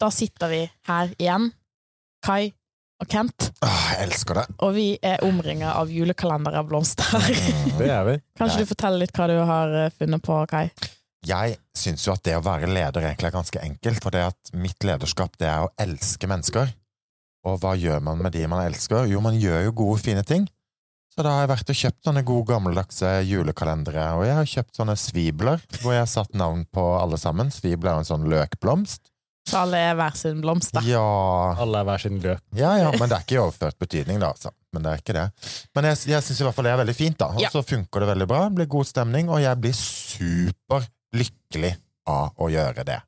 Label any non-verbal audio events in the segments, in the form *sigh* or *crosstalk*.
Da sitter vi her igjen, Kai og Kent, Åh, jeg elsker det. og vi er omringa av julekalendere av blomster. Det er vi. Kanskje du forteller litt hva du har eh, funnet på, Kai? Jeg syns jo at det å være leder egentlig er ganske enkelt, for det at mitt lederskap det er å elske mennesker. Og hva gjør man med de man elsker? Jo, man gjør jo gode, fine ting. Så da har jeg vært og kjøpt sånne gode, gammeldagse julekalendere, og jeg har kjøpt sånne svibler, hvor jeg har satt navn på alle sammen. Svibler er jo en sånn løkblomst. Så alle er hver sin blomst, da. Ja, Alle er hver sin løk. ja, ja, men det er ikke i overført betydning, da, altså. Men det er ikke det. Men jeg, jeg syns i hvert fall det er veldig fint, da. Og Ja. så funker det veldig bra. Det blir god stemning, og jeg blir superlykkelig av å gjøre det.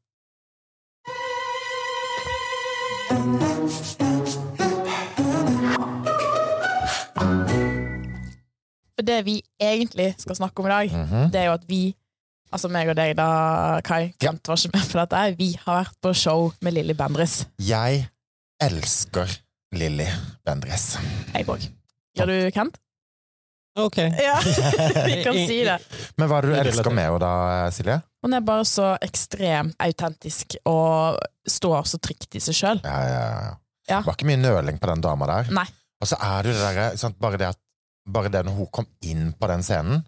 For det vi egentlig skal snakke om i dag, Mhm. det er jo at vi, altså meg og deg da, Kai, Ja. Kent var ikke med på dette, vi har vært på show med Lilly Bendriss. Jeg elsker Lilly Bendriss. Jeg òg. Gjør du, Kent? Ok. Ja, *laughs* vi kan si det. Men hva er det du er elsker med henne da, Silje? Hun er bare så ekstremt autentisk og står så trygt i seg sjøl. Ja, ja, ja. Ja. Det var ikke mye nøling på den dama der. Nei. Og så er det jo det derre bare, det at, bare det når hun kom inn på den scenen,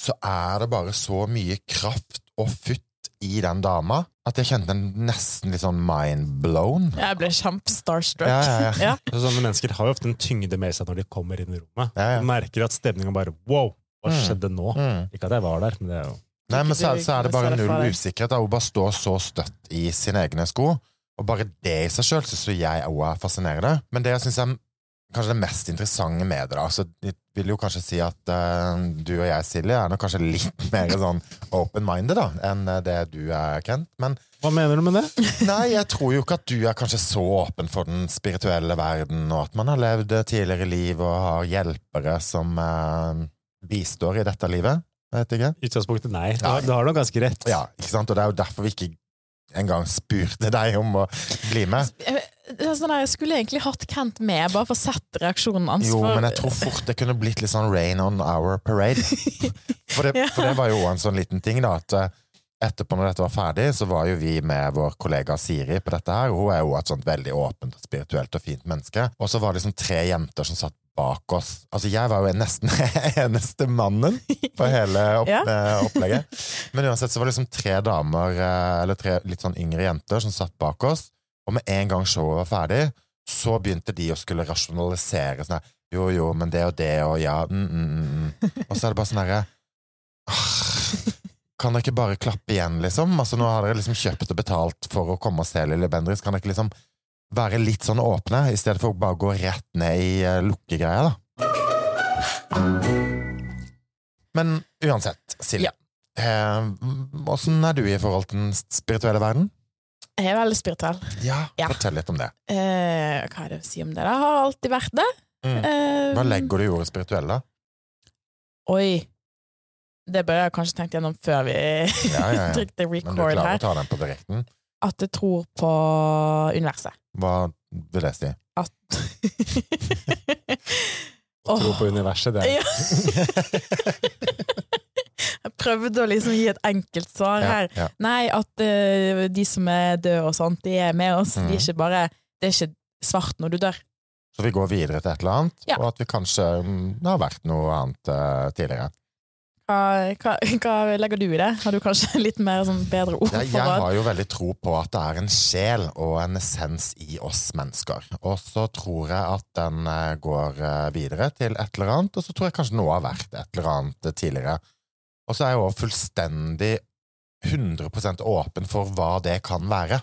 så er det bare så mye kraft og futt i den dama at jeg kjente den nesten litt sånn mind-blown. Jeg ble kjempestarstruck. Ja, ja, ja. Ja. Sånne mennesker har jo ofte en tyngde med seg når de kommer inn i rommet. Ja, ja. Du merker at stemninga bare Wow, hva Mm. skjedde nå? Mm. Ikke at jeg var der, men det er jo Nei, men så, så er det bare null usikkerhet. Hun bare står så støtt i sine egne sko. Og bare det i seg sjøl syns jeg òg er fascinerende. Men det jeg syns er kanskje det mest interessante med dere. da så Jeg vil jo kanskje si at uh, du og jeg, Silje, er nok kanskje litt *laughs* mer sånn open-minded da enn eh, det du er, Kent. Men Hva mener du med det? *laughs* nei, jeg tror jo ikke at du er kanskje så åpen for den spirituelle verden, og at man har levd et tidligere liv og har hjelpere som uh, bistår i dette livet. Jeg vet ikke. Utgangspunktet nei. Du har, du har nok ganske rett. Ja, ikke sant? Og det er jo derfor vi ikke engang spurte deg om å bli med. Sånn der, jeg skulle egentlig hatt Kent med, bare for å sette reaksjonen hans. Jo, for, men jeg tror fort det kunne blitt litt sånn rain on our parade. *laughs* For det, Ja. for det var jo en sånn liten ting, da, at eh, etterpå når dette var ferdig, så var jo vi med vår kollega Siri på dette her. Hun er jo et sånt veldig åpent spirituelt og fint menneske. Og så var det liksom tre jenter som satt bak oss. Altså, jeg var jo nesten *laughs* eneste mannen på hele opp, Ja. eh, opplegget. Men uansett så var det liksom tre damer, eh, eller tre litt sånn yngre jenter, som satt bak oss. Og med en gang showet var ferdig, så begynte de å skulle rasjonalisere sånn her Jo, jo, men det og det og ja mm, mm, mm, mm. Og så er det bare sånn herre «Ah, Kan dere ikke bare klappe igjen, liksom? Altså, nå har dere liksom kjøpt og betalt for å komme og se Lille Bendriss. Kan dere ikke liksom være litt sånn åpne, i stedet for å bare gå rett ned i uh, lukkegreia, da? Men uansett, Silje. Eh, Åssen er du i forhold til den spirituelle verden? Jeg er veldig spirituell. Ja, Ja. Fortell litt om det. Eh, hva er det å si om det? da? har alltid vært det. Mm. Eh, Hva legger du i ordet spirituell, da? Oi. Det bør jeg kanskje tenkt gjennom før vi Ja, ja, ja. *laughs* trykte Men du klarer her. å ta den på direkten? At jeg tror på universet. Hva vil det si? At Tro på universet, det *laughs* Ja. *laughs* Jeg prøvde å liksom gi et enkelt svar her. ja. Nei, at uh, de som er døde og sånt, de er med oss. De Mhm. er ikke bare Det er ikke svart når du dør. Så vi går videre til et eller annet, Ja. og at vi kanskje mm, det har vært noe annet uh, tidligere. Hva, hva, hva legger du i det? Har du kanskje *laughs* litt mer sånn bedre ord Ja, jeg har jo veldig tro på at det er en sjel og en essens i oss mennesker. Og så tror jeg at den eh, går videre til et eller annet, og så tror jeg kanskje noe har vært et eller annet tidligere. Og så er jeg òg fullstendig 100% åpen for hva det kan være.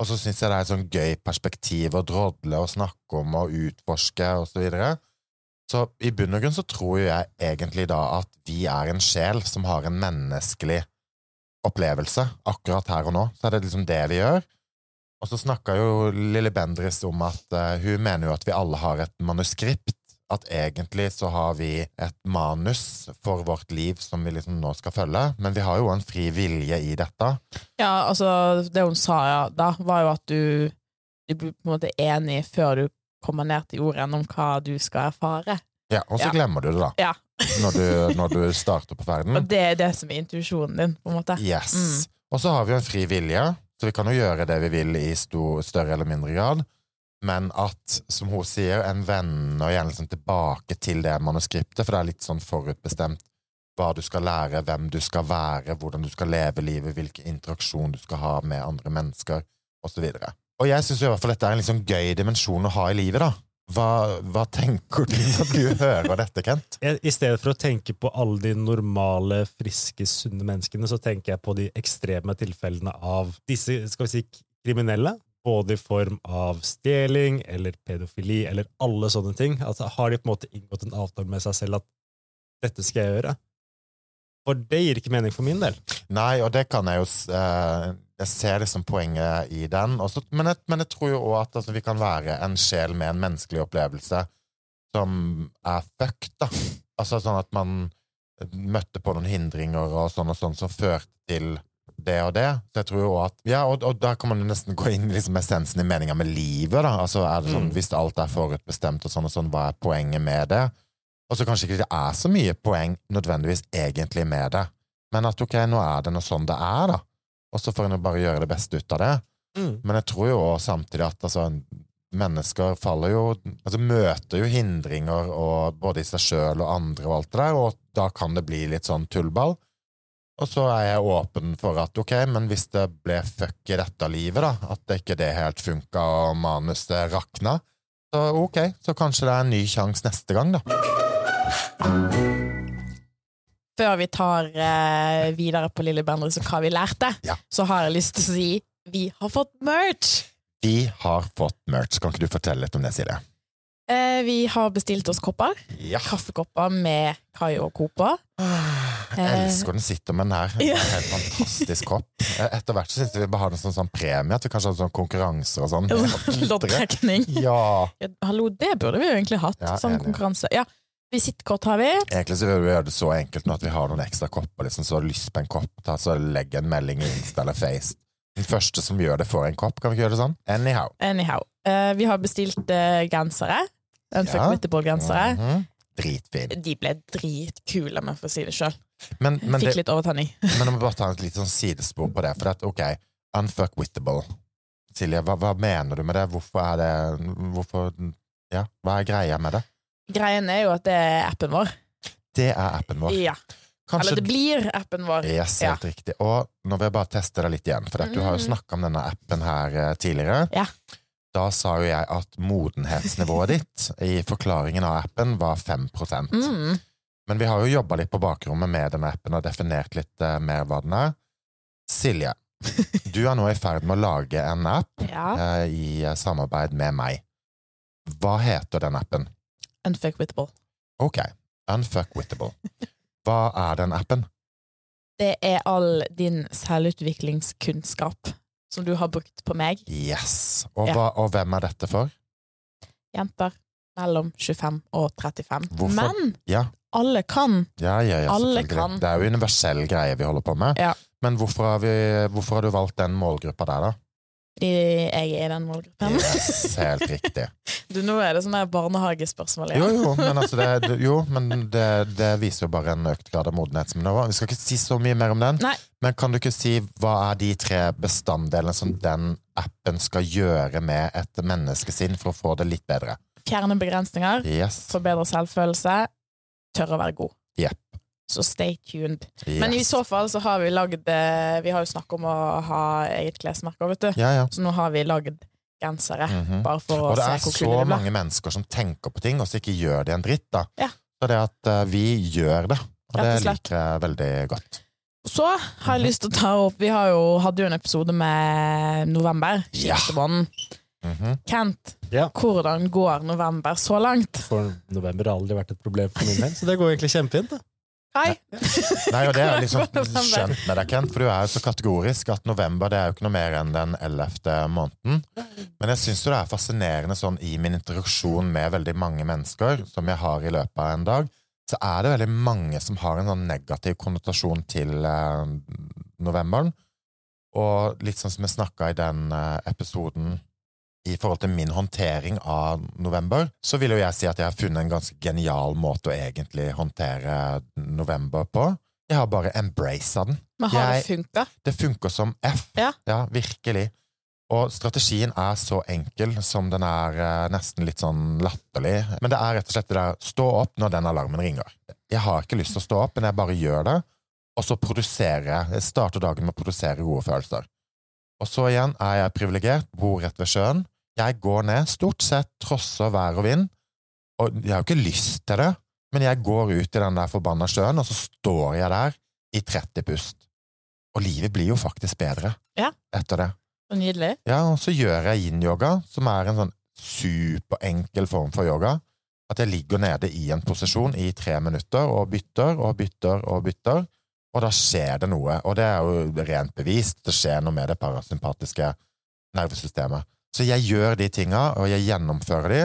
Og så syns jeg det er et sånn gøy perspektiv å drodle og snakke om og utforske og så videre. Så i bunn og grunn så tror jeg egentlig da at vi er en sjel som har en menneskelig opplevelse akkurat her og nå. Så er det liksom det vi gjør. Og så snakka jo lille Bendriss om at uh, hun mener jo at vi alle har et manuskript. At egentlig så har vi et manus for vårt liv som vi liksom nå skal følge, men vi har jo en fri vilje i dette. Ja, altså, det hun sa ja, da, var jo at du, du blir på en måte enig før du kommer ned til jorden om hva du skal erfare. Ja, Og så Ja. glemmer du det, da. Ja. *laughs* Når, du, når du starter på ferden. Og det er det som er intuisjonen din, på en måte. Yes. Mm. Og så har vi jo en fri vilje, så vi kan jo gjøre det vi vil i stor, større eller mindre grad. Men at, som hun sier, en vender gjerne liksom tilbake til det manuskriptet, for det er litt sånn forutbestemt hva du skal lære, hvem du skal være, hvordan du skal leve livet, hvilken interaksjon du skal ha med andre mennesker, osv. Og, og jeg syns i hvert fall dette er en liksom gøy dimensjon å ha i livet, da. Hva, hva tenker du når du *laughs* hører dette, Kent? I stedet for å tenke på alle de normale, friske, sunne menneskene, så tenker jeg på de ekstreme tilfellene av disse skal vi si, kriminelle. Både i form av stjeling eller pedofili eller alle sånne ting. Altså, har de på en måte inngått en avtale med seg selv at 'dette skal jeg gjøre'? For det gir ikke mening for min del. Nei, og det kan jeg jo uh, Jeg ser liksom poenget i den. Også, men, jeg, men, jeg, tror jo òg at altså, vi kan være en sjel med en menneskelig opplevelse som er fucked, da. Altså sånn at man møtte på noen hindringer og sånn og sånn som førte til det og det. Så jeg tror jo at Ja, og, og da kan man jo nesten gå inn i liksom essensen i meninga med livet, da. Altså er det sånn, mm. Hvis alt er forutbestemt og sånn og sånn, hva er poenget med det? Og så kanskje ikke det er så mye poeng nødvendigvis egentlig med det, men at ok, nå er det noe sånn det er, da. Og så får en jo bare gjøre det beste ut av det. Mm. Men jeg tror jo også samtidig at altså, mennesker faller jo Altså møter jo hindringer og både i seg sjøl og andre og alt det der, og da kan det bli litt sånn tullball. Og så er jeg åpen for at ok, men hvis det ble fuck i dette livet, da, at det ikke det helt funka og manuset rakna, så ok, så kanskje det er en ny sjanse neste gang, da. Før vi tar eh, videre på Lille Bendriss og hva vi lærte, Ja. så har jeg lyst til å si vi har fått merch! Vi har fått merch. Kan ikke du fortelle litt om det, Silje? Eh, vi har bestilt oss kopper. Ja. Kaffekopper med Kai og Copa. Jeg elsker den sitter med den her. Er en helt fantastisk kopp. Eh, Etter hvert så syns vi bare har en sånn, sånn premie, vi kanskje har sånn konkurranser og sånn. Loddtrekning. Ja. Ja, Hallo, det burde vi jo egentlig hatt. Ja, sånn konkurranse. Ja, Visittkort har vi. Egentlig så vil vi gjøre det så enkelt nå at vi har noen ekstra kopper. Liksom, så har du lyst på en kopp, ta, så legg en melding i Insta eller Face. Den første som gjør det, får en kopp. Kan vi ikke gjøre det sånn? Anyhow. Anyhow. Uh, vi har bestilt uh, gensere. Unfuck Ja. Meatball-gensere. -hmm. Dritfin. De ble dritkule, med for å si det sjøl. Fikk det, litt overtenning. *laughs* men jeg må bare ta et litt sånn sidespor på det. For at, ok, unfuck wittable. Silje, hva, hva mener du med det? Hvorfor er det Hvorfor Ja, hva er greia med det? Greien er jo at det er appen vår. Det er appen vår. Ja. Kanskje Eller det blir appen vår. Yes, helt riktig. Og nå vil jeg bare teste det litt igjen, for du har jo Mm. snakka om denne appen her eh, tidligere. Ja. Da sa jo jeg at modenhetsnivået ditt i forklaringen av appen var 5 Mm. Men vi har jo jobba litt på bakrommet med denne appen og definert litt eh, mer hva den er. Silje, *laughs* du er nå i ferd med å lage en app Ja. eh, i eh, samarbeid med meg. Hva heter den appen? Unfuckwittable. Ok, Unfuckwittable. Hva er den appen? Det er all din selvutviklingskunnskap som du har brukt på meg. Yes. Og, Ja. og hvem er dette for? Jenter mellom 25 og 35. Hvorfor? Men Ja, alle kan. ja, ja, ja Alle kan. Det er jo universell greie vi holder på med. Ja. Men hvorfor har, vi, hvorfor har du valgt den målgruppa der, da? Jeg er i den målgruppen. Yes, helt riktig. *laughs* Du, nå er det sånne barnehagespørsmål Jo, igjen. jo, men, altså det, det- jo, men det, det viser jo bare en økt grad av modenhet. Vi skal ikke si så mye mer om den, Nei. men kan du ikke si hva er de tre bestanddelene som den appen skal gjøre med et menneskesinn for å få det litt bedre? Fjerne begrensninger, Yes. forbedre selvfølelse, tørre å være god. Så stay tuned. yes. Men i så fall så har vi lagd eh, Vi har jo snakket om å ha eget klesmerke, vet du. Ja, ja. Så nå har vi lagd gensere, Mhm. bare for å se hvor Og det er så kule det mange mennesker som tenker på ting, og så ikke gjør de en dritt, da. Ja. Så det at uh, vi gjør det, og det og liker jeg veldig godt. Så har jeg lyst til å ta opp Vi har jo, hadde jo en episode med november. Måneden. Mhm. Kent, Ja. hvordan går november så langt? For november har aldri vært et problem for min del, så det går egentlig kjempefint. Hei! Nei, og det er jo liksom *laughs* skjønt med deg, Kent, for du er jo så kategorisk at november det er jo ikke noe mer enn den ellevte måneden. Men jeg syns jo det er fascinerende sånn i min interaksjon med veldig mange mennesker som jeg har i løpet av en dag, så er det veldig mange som har en sånn negativ konnotasjon til eh, novemberen. Og litt sånn som jeg snakka i den eh, episoden i forhold til min håndtering av november, så vil jo jeg si at jeg har funnet en ganske genial måte å egentlig håndtere november på. Jeg har bare embracet den. Men har det Jeg- funka? Det funker som F. Ja. virkelig. Og strategien er så enkel som den er eh, nesten litt sånn latterlig. Men det er rett og slett det der stå opp når den alarmen ringer. Jeg har ikke lyst til å stå opp, men jeg bare gjør det. Og så produserer Jeg starter dagen med å produsere gode følelser. Og så igjen er jeg privilegert, bor rett ved sjøen. Jeg går ned, stort sett trosser vær og vind. Og jeg har jo ikke lyst til det, men jeg går ut i den der forbanna sjøen, og så står jeg der i 30 pust. Og livet blir jo faktisk bedre Ja. etter det. Så nydelig. Ja, og så gjør jeg yin-yoga, som er en sånn superenkel form for yoga. At jeg ligger nede i en posisjon i tre minutter og bytter og bytter og bytter, og da skjer det noe. Og det er jo rent bevist. Det skjer noe med det parasympatiske nervesystemet. Så jeg gjør de tinga, og jeg gjennomfører de,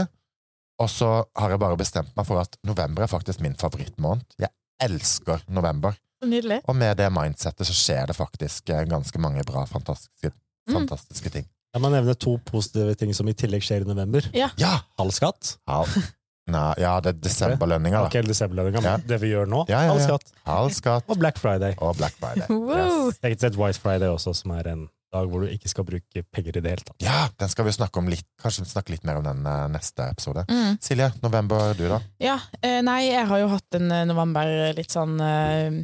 og så har jeg bare bestemt meg for at november er faktisk min favorittmåned. Jeg elsker november. Nydelig. Og med det mindsettet så skjer det faktisk eh, ganske mange bra, fantastiske, Mm. ting. Jeg må nevne to positive ting som i tillegg skjer i november. Ja! Halv skatt. Halv, nei, ja, det er desemberlønninga, da. Ok, desemberlønninga, Ja. men det vi gjør nå. Ja, ja, Halv ja. skatt. Halv skatt Og Black Friday. og Black Friday. *laughs* Wow. Yes. Tenk seg White Friday også, som er en dag hvor du ikke skal bruke penger i det hele tatt. Ja, den skal vi snakke om litt Kanskje vi snakker litt mer om den eh, neste episode. Mm. Silje, november, du da? Ja, eh, nei, jeg har jo hatt en eh, november litt sånn eh,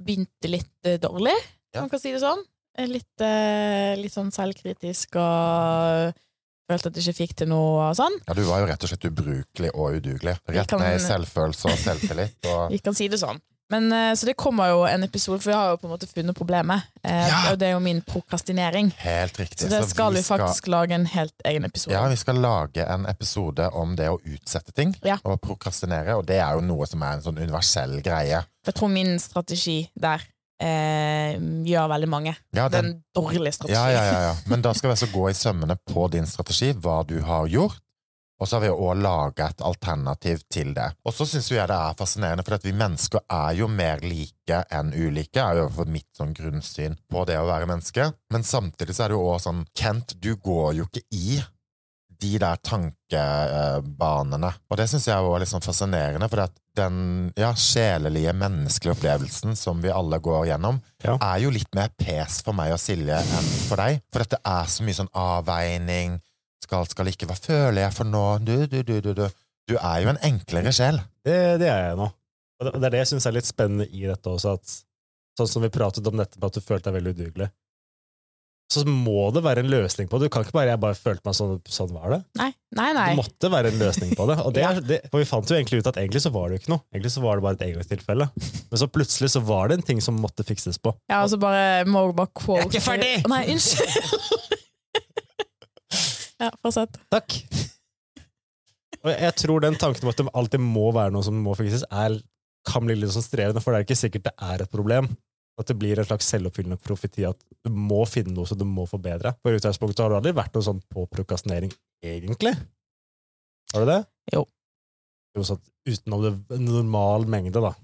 Begynte litt dårlig, Ja. man kan si det sånn. Litt, litt sånn selvkritisk og følte at jeg ikke fikk til noe og sånn. Ja, Du var jo rett og slett ubrukelig og udugelig. Rett kan- ned i selvfølelse og selvtillit. Og... *laughs* Vi kan si det sånn. Men, eh, så det kommer jo en episode, for vi har jo på en måte funnet problemet. Eh, Ja. Og det er jo min prokrastinering. Helt riktig. Så det skal vi faktisk lage en helt egen episode. Ja, vi skal lage en episode om det å utsette ting Ja. og prokrastinere, og det er jo noe som er en sånn universell greie. Jeg tror min strategi der eh, gjør veldig mange. Ja, den, en dårlig strategi. ja, ja, ja, ja. Men da skal vi altså gå i sømmene på din strategi, hva du har gjort, og så har vi òg laga et alternativ til det. Og så syns jeg det er fascinerende, for at vi mennesker er jo mer like enn ulike, er jo for mitt sånn grunnsyn på det å være menneske. Men samtidig så er det jo òg sånn Kent, du går jo ikke i de der tankebanene. Og det syns jeg er litt sånn fascinerende, for at den ja, sjelelige, menneskelige opplevelsen som vi alle går gjennom, Ja. er jo litt mer pes for meg og Silje enn for deg. For det er så mye sånn avveining. Skal, skal ikke, hva føler jeg for nå? Du, du, du, du, du. Du er jo en enklere sjel. Det, det er jeg nå. Og det, det er det jeg syns er litt spennende i dette også, at sånn som vi pratet om nettopp, at du følte deg veldig udugelig. Så må det være en løsning på det. Du kan ikke bare 'jeg bare følte meg sånn', sånn var det. Nei, nei. nei. Det måtte være en løsning på det. Og det, *laughs* ja. det for vi fant jo egentlig ut at egentlig så var det jo ikke noe. Egentlig så var det bare et engangstilfelle. Men så plutselig så var det en ting som måtte fikses på. Ja, altså bare, må bare quote Jeg er ikke ferdig! Nei, unnskyld! *laughs* ja, fortsett. Takk! Og jeg tror den tanken om at det alltid må være noe som må fikses, er, kan bli litt sånn strevende, for det er ikke sikkert det er et problem. At det blir en slags selvoppfyllende profeti at du må finne noe så du må forbedre. For i utgangspunktet har det aldri vært noe sånn på prokrastinering, egentlig. Har du det? Jo. Jo, sånn utenom det normale normal mengde, da.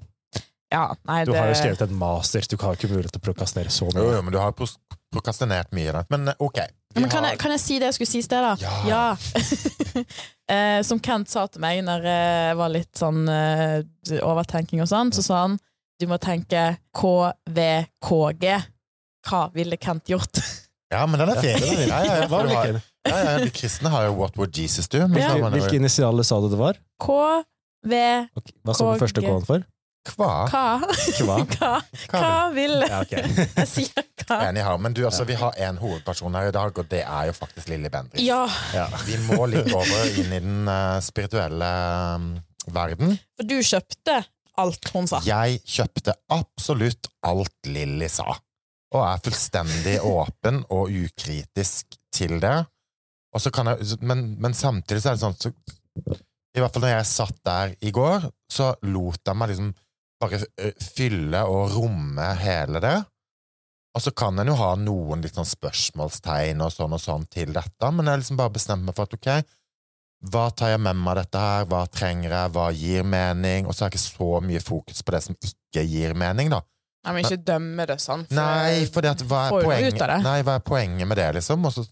Ja, nei, Du det har jo skrevet en master, du har ikke mulighet til å prokrastinere så mye. jo, men du har prokrastinert mye, da. Men eh, ok. Men kan har- jeg, kan jeg si det jeg skulle si i sted, da? Ja. *laughs* eh, som Kent sa til meg når jeg var litt sånn eh, overtenking og sånn, så sa han du må tenke KVKG. Hva ville Kent gjort? *laughs* Ja, men den er fin. Ja. Ja, ja, ja, har- ja, ja, de kristne har jo What would Jesus do? Ja. jo Hvilke initialer sa du det var? KVKG. Hva står den første. K-en for? Kva? Hva? Hva, Hva? *laughs* Hva vil Ja, okay. *laughs* Jeg sier hva. Her. Men du, altså, vi har en hovedperson her i dag, og det er jo faktisk Lilly Bendriss. Ja, Ja. Vi må litt over inn i den uh, spirituelle um, verden. for du kjøpte alt hun sa. Jeg kjøpte absolutt alt Lilly sa, og er fullstendig *laughs* åpen og ukritisk til det. Og så kan jeg, men, men samtidig så er det sånn så, I hvert fall når jeg satt der i går, så lot jeg meg liksom bare eh, fylle og romme hele det. Og så kan en jo ha noen litt sånn spørsmålstegn og sånn og sånn til dette, men jeg har liksom bare bestemt meg for at ok, hva tar jeg med meg av dette her, hva trenger jeg, hva gir mening, og så har jeg ikke så mye fokus på det som ikke gir mening, da. Nei, men ikke dømme det sånn. for- Nei, for det at, hva, er poenget, nei, hva er poenget med det, liksom? Og så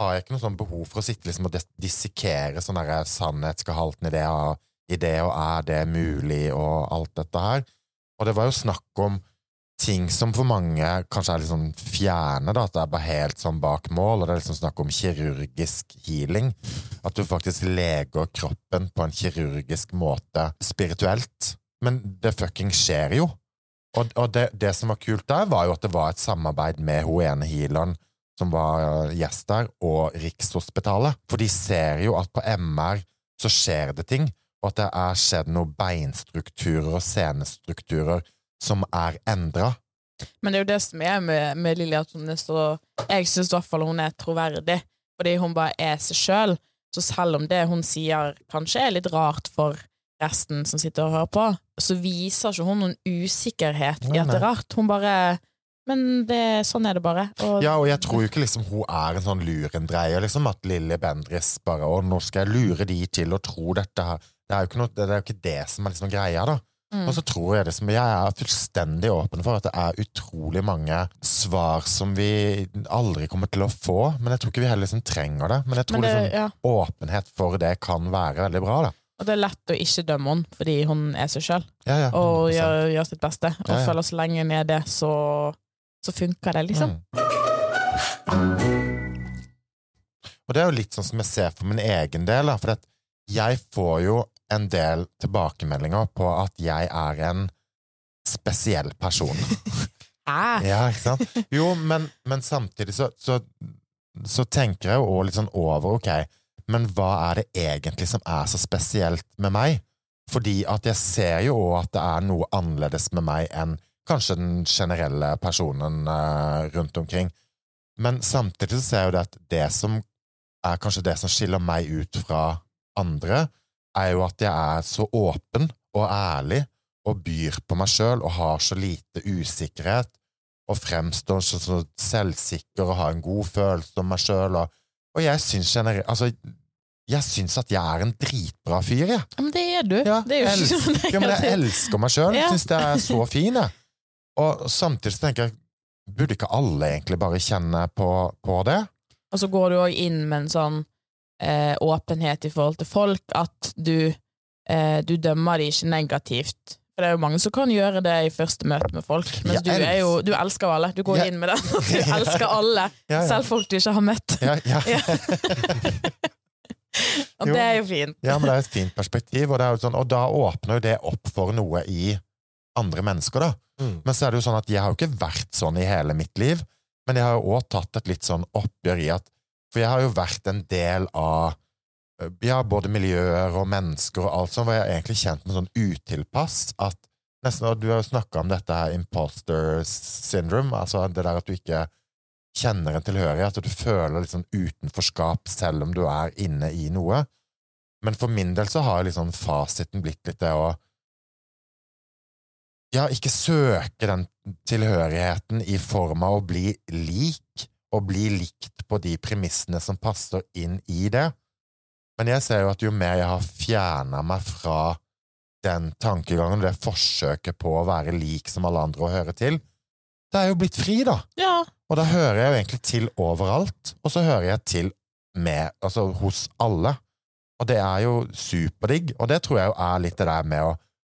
har jeg ikke noe sånn behov for å sitte liksom og dissekere sånn derre sannhetsgehalten i det, og, i det, og er det mulig, og alt dette her. Og det var jo snakk om ting som for mange kanskje er litt sånn fjerne, da, at det er bare helt sånn bak mål, og det er liksom snakk om kirurgisk healing. At du faktisk leger kroppen på en kirurgisk måte spirituelt. Men det fucking skjer jo. Og, og det, det, som var kult der, var jo at det var et samarbeid med hun ene healeren som var gjest der, og Rikshospitalet. For de ser jo at på MR så skjer det ting, og at det er skjedd noen beinstrukturer og senestrukturer som er endra. Men det er jo det som er med, med Lilly, at hun er så Jeg syns i hvert fall hun er troverdig, fordi hun bare er seg sjøl. Så selv om det hun sier kanskje er litt rart for resten som sitter og hører på, så viser ikke hun noen usikkerhet i at det er rart. Hun bare men det, sånn er det bare. Og, ja, og jeg tror jo ikke liksom hun er en sånn lurendreier, liksom, at Lilly Bendris bare Å, nå skal jeg lure de til å tro dette her. Det er jo ikke, noe, det, er jo ikke det som er liksom greia, da. Mm. Og så tror jeg liksom, jeg er fullstendig åpen for at det er utrolig mange svar som vi aldri kommer til å få. Men jeg tror ikke vi heller liksom trenger det. Men jeg tror Men det, liksom, ja. åpenhet for det kan være veldig bra. da. Og det er lett å ikke dømme henne fordi hun er seg sjøl ja, ja, og gjør, gjør, sitt beste. Og ja, føler så lenge hun er det, så, så funker det, liksom. Mm. Og det er jo litt sånn som jeg ser for min egen del. For jeg får jo en del tilbakemeldinger på at jeg er en spesiell person. *laughs* Ah. ja, ikke sant? Jo, men, men samtidig så, så, så, tenker jeg jo også litt sånn over, ok, men hva er det egentlig som er så spesielt med meg? Fordi at jeg ser jo òg at det er noe annerledes med meg enn kanskje den generelle personen uh, rundt omkring. Men samtidig så ser jeg jo det at det som er kanskje det som skiller meg ut fra andre, er jo at jeg er så åpen og ærlig og byr på meg sjøl og har så lite usikkerhet og fremstår så, så selvsikker og har en god følelse om meg sjøl. Og, og, jeg syns generelt Altså, jeg syns at jeg er en dritbra fyr, jeg. Ja, men det er du. Ja, det er jo ikke sånn ja, men jeg elsker meg sjøl. Ja. Syns det er så fin, jeg. Og samtidig så tenker jeg, burde ikke alle egentlig bare kjenne på, på det? Og så går du òg inn med en sånn eh, åpenhet i forhold til folk, at du, eh, du dømmer de ikke negativt. For det er jo mange som kan gjøre det i første møte med folk, mens du er jo Du elsker alle. Du går inn med det. Du *laughs* elsker alle, ja, ja. selv folk du ikke har møtt. Ja, *laughs* *laughs* og det er jo fint. Ja, men det er et fint perspektiv, og, sånn, og da åpner jo det opp for noe i andre mennesker, da. Mm. Men så er det jo sånn at jeg har jo ikke vært sånn i hele mitt liv, men jeg har jo òg tatt et litt sånn oppgjør i at for jeg har jo vært en del av eh, ja, både miljøer og mennesker og alt sånt, hvor jeg egentlig kjent med sånn utilpass at nesten, Du har jo snakka om dette her imposter syndrome, altså det der at du ikke kjenner en tilhørighet, at du føler litt sånn utenforskap selv om du er inne i noe. Men for min del så har liksom fasiten blitt litt det å ja, ikke søke den tilhørigheten i form av å bli lik, å bli likt på de premissene som passer inn i det. Men jeg ser jo at jo mer jeg har fjerna meg fra den tankegangen, det forsøket på å være lik som alle andre og høre til, det er jo blitt fri, da. Ja. Og da hører jeg jo egentlig til overalt, og så hører jeg til med, altså hos alle. Og det er jo superdigg, og det tror jeg jo er litt det der med å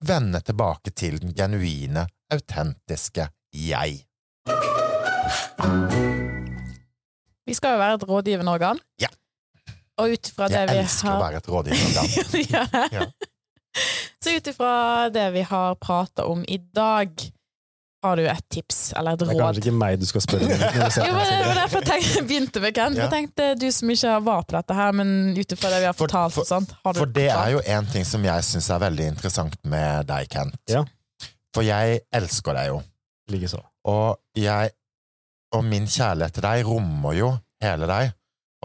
vende tilbake til den genuine, autentiske jeg. Vi skal jo være et rådgivende organ. Ja. Og ut ifra det vi har Jeg elsker å være et rådgivende organ. *laughs* ja. Så ut ifra det vi har prata om i dag, har du et tips eller et råd? Det er kanskje ikke meg du skal spørre om. *laughs* jo, men Det var derfor jeg begynte med Kent. Jeg tenkte Du som ikke var på dette her, men ut ifra det vi har fortalt For, for, har for det er jo en ting som jeg syns er veldig interessant med deg, Kent. Ja. For jeg elsker deg jo. Likeså. Og jeg og min kjærlighet til deg rommer jo hele deg.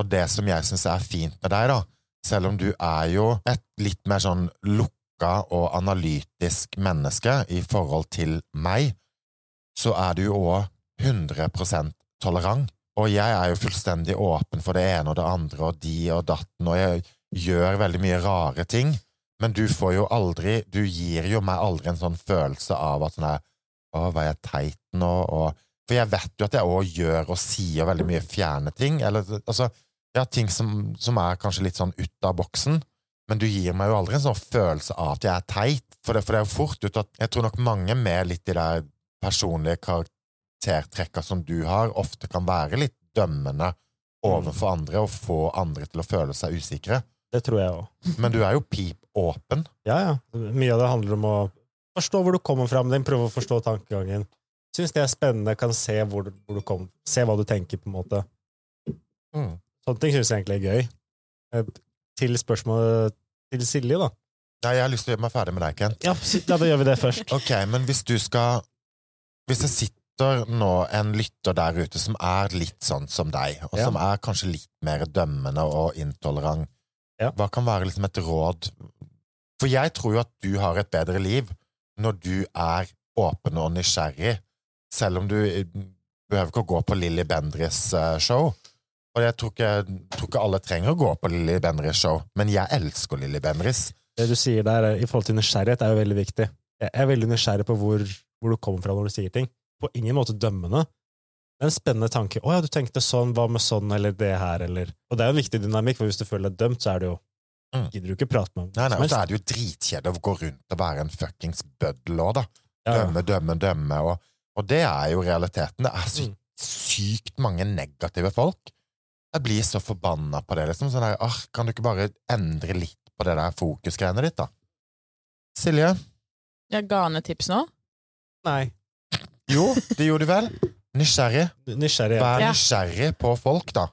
Og det som jeg syns er fint med deg, da, selv om du er jo et litt mer sånn lukka og analytisk menneske i forhold til meg, så er du jo òg 100 tolerant. Og jeg er jo fullstendig åpen for det ene og det andre og de og datten, og jeg gjør veldig mye rare ting, men du får jo aldri Du gir jo meg aldri en sånn følelse av at sånn her Å, var jeg teit nå? og for jeg vet jo at jeg òg gjør og sier veldig mye fjerne ting. Eller altså, ja, ting som, som, er kanskje litt sånn ut av boksen. Men du gir meg jo aldri en sånn følelse av at jeg er teit. For det, for det er jo fort ut at Jeg tror nok mange med litt i det personlige karaktertrekka som du har, ofte kan være litt dømmende overfor andre og få andre til å føle seg usikre. Det tror jeg òg. Men du er jo pip åpen. Ja, ja. Mye av det handler om å forstå hvor du kommer fra med prøve å forstå tankegangen. Syns det er spennende, kan se hvor, du- hvor du kom, se hva du tenker, på en måte. Mm. Sånne ting syns jeg egentlig er gøy. Eh, Til spørsmålet til Silje, da. Nei, jeg har lyst til å gjøre meg ferdig med deg, Kent. Ja, ja, da gjør vi det først. *laughs* Ok, men hvis du skal Hvis det sitter nå en lytter der ute som er litt sånn som deg, og Ja. som er kanskje litt mer dømmende og intolerant, Ja. hva kan være liksom et råd? For jeg tror jo at du har et bedre liv når du er åpen og nysgjerrig, selv om du eh, behøver ikke å gå på Lilly Bendriss eh, show. Og jeg tror ikke, tror ikke alle trenger å gå på Lilly Bendriss show, men jeg elsker Lilly Bendriss. Det du sier der eh, i forhold til nysgjerrighet, er jo veldig viktig. Jeg er veldig nysgjerrig på hvor, hvor du kommer fra når du sier ting. På ingen måte dømmende. Det er en spennende tanke. 'Å ja, du tenkte sånn, hva med sånn, eller det her', eller Og det er jo en viktig dynamikk, for hvis du føler deg dømt, så er det jo Mm. Gidder du ikke prate med Nei, nei, og så er det jo dritkjedelig å gå rundt og være en fuckings bøddel òg, da. Dømme, ja. Dømme, dømme. Og, og det er jo realiteten. Det er så Mm. sykt mange negative folk. Jeg blir så forbanna på det. liksom sånn der, ah, Kan du ikke bare endre litt på det der fokusgreiene ditt, da? Silje? Jeg ga henne tips nå. Nei. Jo, det gjorde du vel? Nysgjerrig. Nysgjerrig. Vær nysgjerrig på folk, da.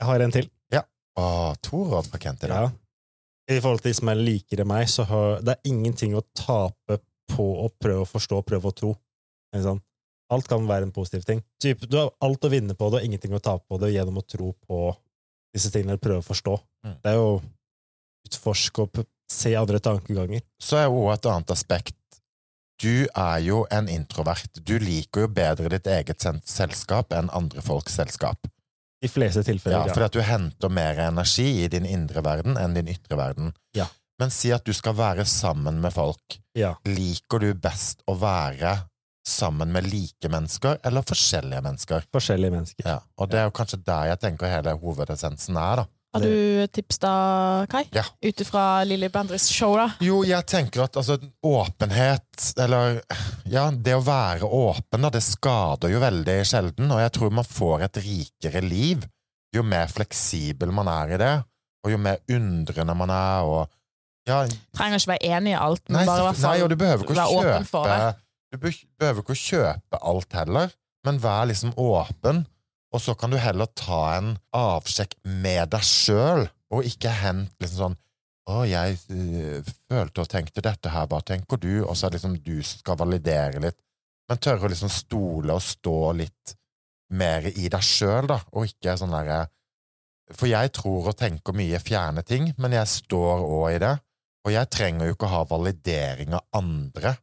Jeg har en til. Å, to råd fra Kent i dag. Ja. I forhold til de som er likere meg, så har det er ingenting å tape på å prøve å forstå, prøve å tro. Sant? Alt kan være en positiv ting. Typ, du har alt å vinne på det, og ingenting å tape på det gjennom å tro på disse tingene, eller prøve å forstå. Mm. Det er jo utforske og se andre tankeganger. Så er jo et annet aspekt Du er jo en introvert. Du liker jo bedre ditt eget selskap enn andre folks selskap. I fleste tilfeller, ja. fordi at du henter mer energi i din indre verden enn din ytre verden. Ja. Men si at du skal være sammen med folk. ja. Liker du best å være sammen med like mennesker eller forskjellige mennesker? Forskjellige mennesker. Ja, og det er jo kanskje der jeg tenker hele hovedessensen er, da. Har du tips da, Kai? Ja. Ut ifra Lilly Bendriss show, da? Jo, jeg tenker at altså, åpenhet, eller ja, det å være åpen, da, det skader jo veldig sjelden, og jeg tror man får et rikere liv jo mer fleksibel man er i det, og jo mer undrende man er, og ja, Trenger ikke være enig i alt, men nei, bare i hvert fall være åpen for det. Du behøver ikke å kjøpe alt heller, men vær liksom åpen, og så kan du heller ta en avsjekk med deg sjøl, og ikke hent liksom sånn å, jeg øh, følte og tenkte dette her, hva tenker du? Og så er det liksom du som skal validere litt. Men tørre å liksom stole og stå litt mer i deg sjøl, da, og ikke sånn derre For jeg tror og tenker mye fjerne ting, men jeg står òg i det. Og jeg trenger jo ikke å ha validering av andre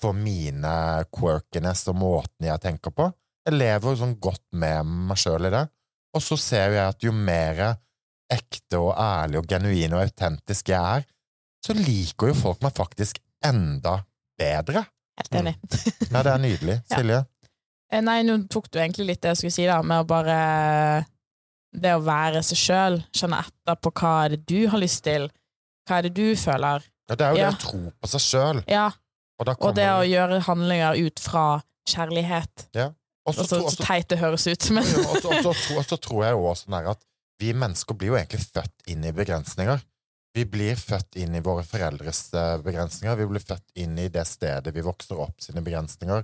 for mine quirkiness og måten jeg tenker på. Jeg lever jo sånn godt med meg sjøl i det. Og så ser jeg at jo mer ekte og ærlig og genuin og autentisk jeg er, så liker jo folk meg faktisk enda bedre. Helt enig. Ja, det er nydelig. *laughs* Silje? Ja. Nei, nå tok du egentlig litt det jeg skulle si, da, med å bare Det å være seg sjøl, kjenne etter på hva er det du har lyst til, hva er det du føler. Ja, det er jo Ja. det å tro på seg sjøl. Ja, Og, og det å gjøre handlinger ut fra kjærlighet. Ja. så også, også, så teit det høres ut, men Og så- tror jeg jo også sånn at vi mennesker blir jo egentlig født inn i begrensninger. Vi blir født inn i våre foreldres eh, begrensninger. Vi blir født inn i det stedet vi vokser opp sine begrensninger.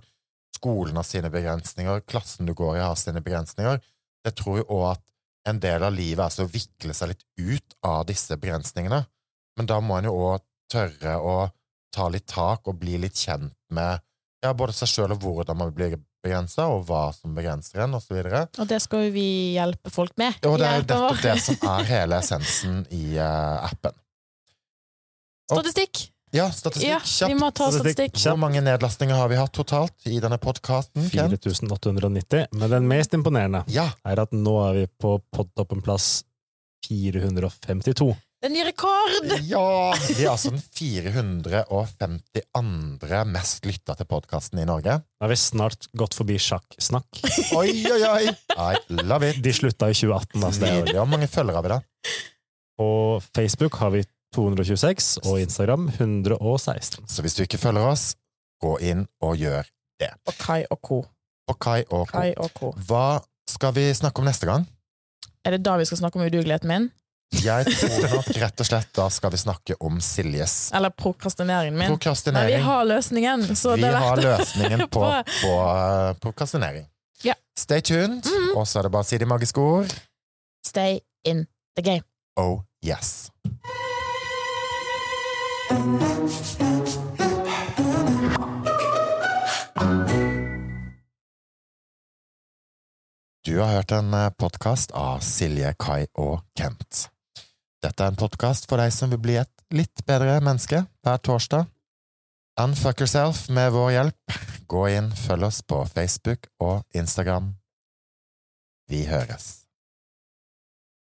Skolen har sine begrensninger. Klassen du går i har sine begrensninger. Jeg tror jo òg at en del av livet er så å vikle seg litt ut av disse begrensningene. Men da må en jo òg tørre å ta litt tak og bli litt kjent med ja, både seg sjøl og hvordan man blir begrensa, og hva som begrenser en, osv. Og det skal jo vi hjelpe folk med. Og det er jo nettopp det som er hele essensen i uh, appen. Statistikk! Ja, statistikk. Ja, vi må ta statistikk. Hvor mange nedlastninger har vi hatt totalt i denne podkasten? 4890. Men den mest imponerende Ja. er at nå er vi på podtoppenplass 452. Det er ny rekord! ja! Vi er altså den 452. mest lytta til podkasten i Norge. Da har vi snart gått forbi sjakksnakk. Oi, oi, oi! I love it! De slutta i 2018. Altså det er jo Hvor mange følgere har vi da? På Facebook har vi 226, og Instagram 116. Så hvis du ikke følger oss, gå inn og gjør det. Og Kai og co. Og Kai og co. Kai og co. Hva skal vi snakke om neste gang? Er det da vi skal snakke om udugeligheten min? Jeg tror nok rett og slett da skal vi snakke om Siljes Eller prokrastineringen min? Men vi har løsningen, så Vi har løsningen på, *laughs* på uh, prokrastinering. Ja. Stay tuned, Mhm. og så er det bare å si de magiske ord. Stay in the game. Oh yes. Du har hørt en podkast av Silje, Kai og Kent. Dette er en podkast for deg som vil bli et litt bedre menneske hver torsdag. Unfuck yourself med vår hjelp. Gå inn, følg oss på Facebook og Instagram. Vi høres.